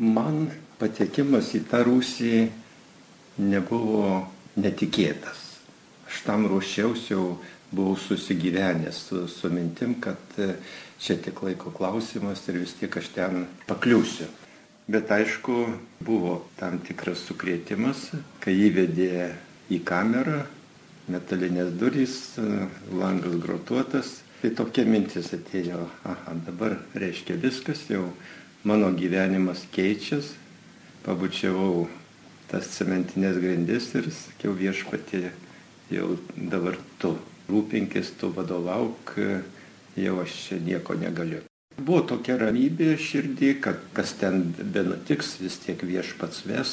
Man patekimas į tą rūsį nebuvo netikėtas. Aš tam ruošiausi jau buvau susigyvenęs su, su mintim, kad e, čia tik laiko klausimas ir vis tiek aš ten pakliūsiu. Bet aišku, buvo tam tikras sukrėtimas, kai įvedė į kamerą, metalinės durys, e, langas grotuotas. Tai tokia mintis atėjo, aha, dabar reiškia viskas, jau mano gyvenimas keičias, pabučiavau tas cementinės grindis ir sakiau viešpatį, jau dabar tu rūpinkis, tu vadovauk, jau aš čia nieko negaliu. Buvo tokia ramybė širdį, kad kas ten benutiks, vis tiek viešpats ves.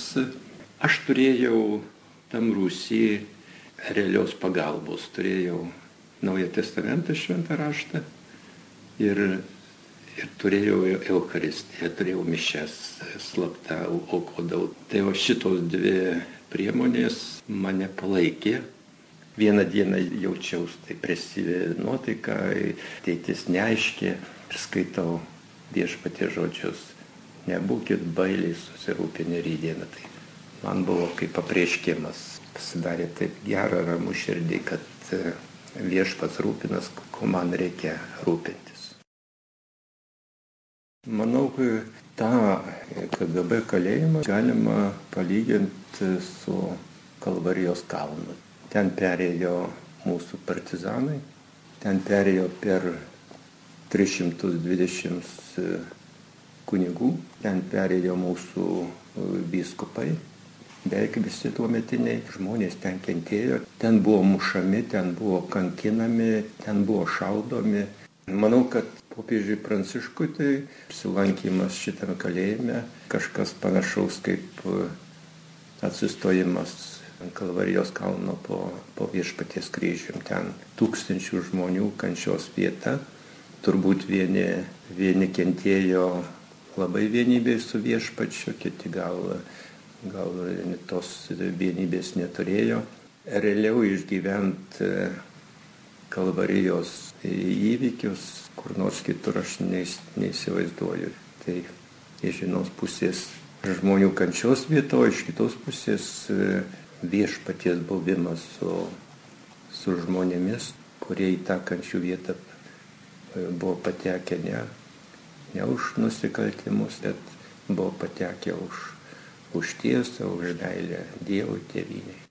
Aš turėjau tam rūsį realios pagalbos, turėjau Naują Testamentą šventą raštą ir, ir turėjau Eucharistiją, turėjau mišes slaptą aukodau. Tai o šitos dvi priemonės mane palaikė Vieną dieną jaučiausi taip presyvę nuotaiką, tėtis neaiškė ir skaitau viešpatie žodžius. Nebūkit bailiai susirūpinę rydieną. Tai man buvo kaip apreiškimas. Pasidarė taip gerą ramų širdį, kad viešpats rūpinas, ko man reikia rūpintis. Manau, tą KGB kalėjimą galima palyginti su Kalvarijos kalnu. Ten perėjo mūsų partizanai, ten perėjo per 320 e, kunigų, ten perėjo mūsų vyskupai, beveik visi tuo metiniai žmonės ten kentėjo, ten buvo mušami, ten buvo kankinami, ten buvo šaudomi. Manau, kad popiežiui Pranciškui tai apsilankimas šitame kalėjime kažkas panašaus kaip e, atsistojimas ant Kalvarijos kalno po, po viešpaties kryžium. Ten tūkstančių žmonių kančios vieta. Turbūt vieni, vieni kentėjo labai vienybėj su viešpačiu, kiti gal, gal tos vienybės neturėjo. Realiau išgyvent e, Kalvarijos įvykius, kur nors kitur aš neįsivaizduoju. Tai iš vienos pusės žmonių kančios vieta, o iš kitos pusės e, viešpaties buvimas su, su žmonėmis, kurie į tą kančių vietą e, buvo patekę ne, ne už nusikaltimus, bet buvo patekę už, už tiesą, už meilę Dievui tėviniai.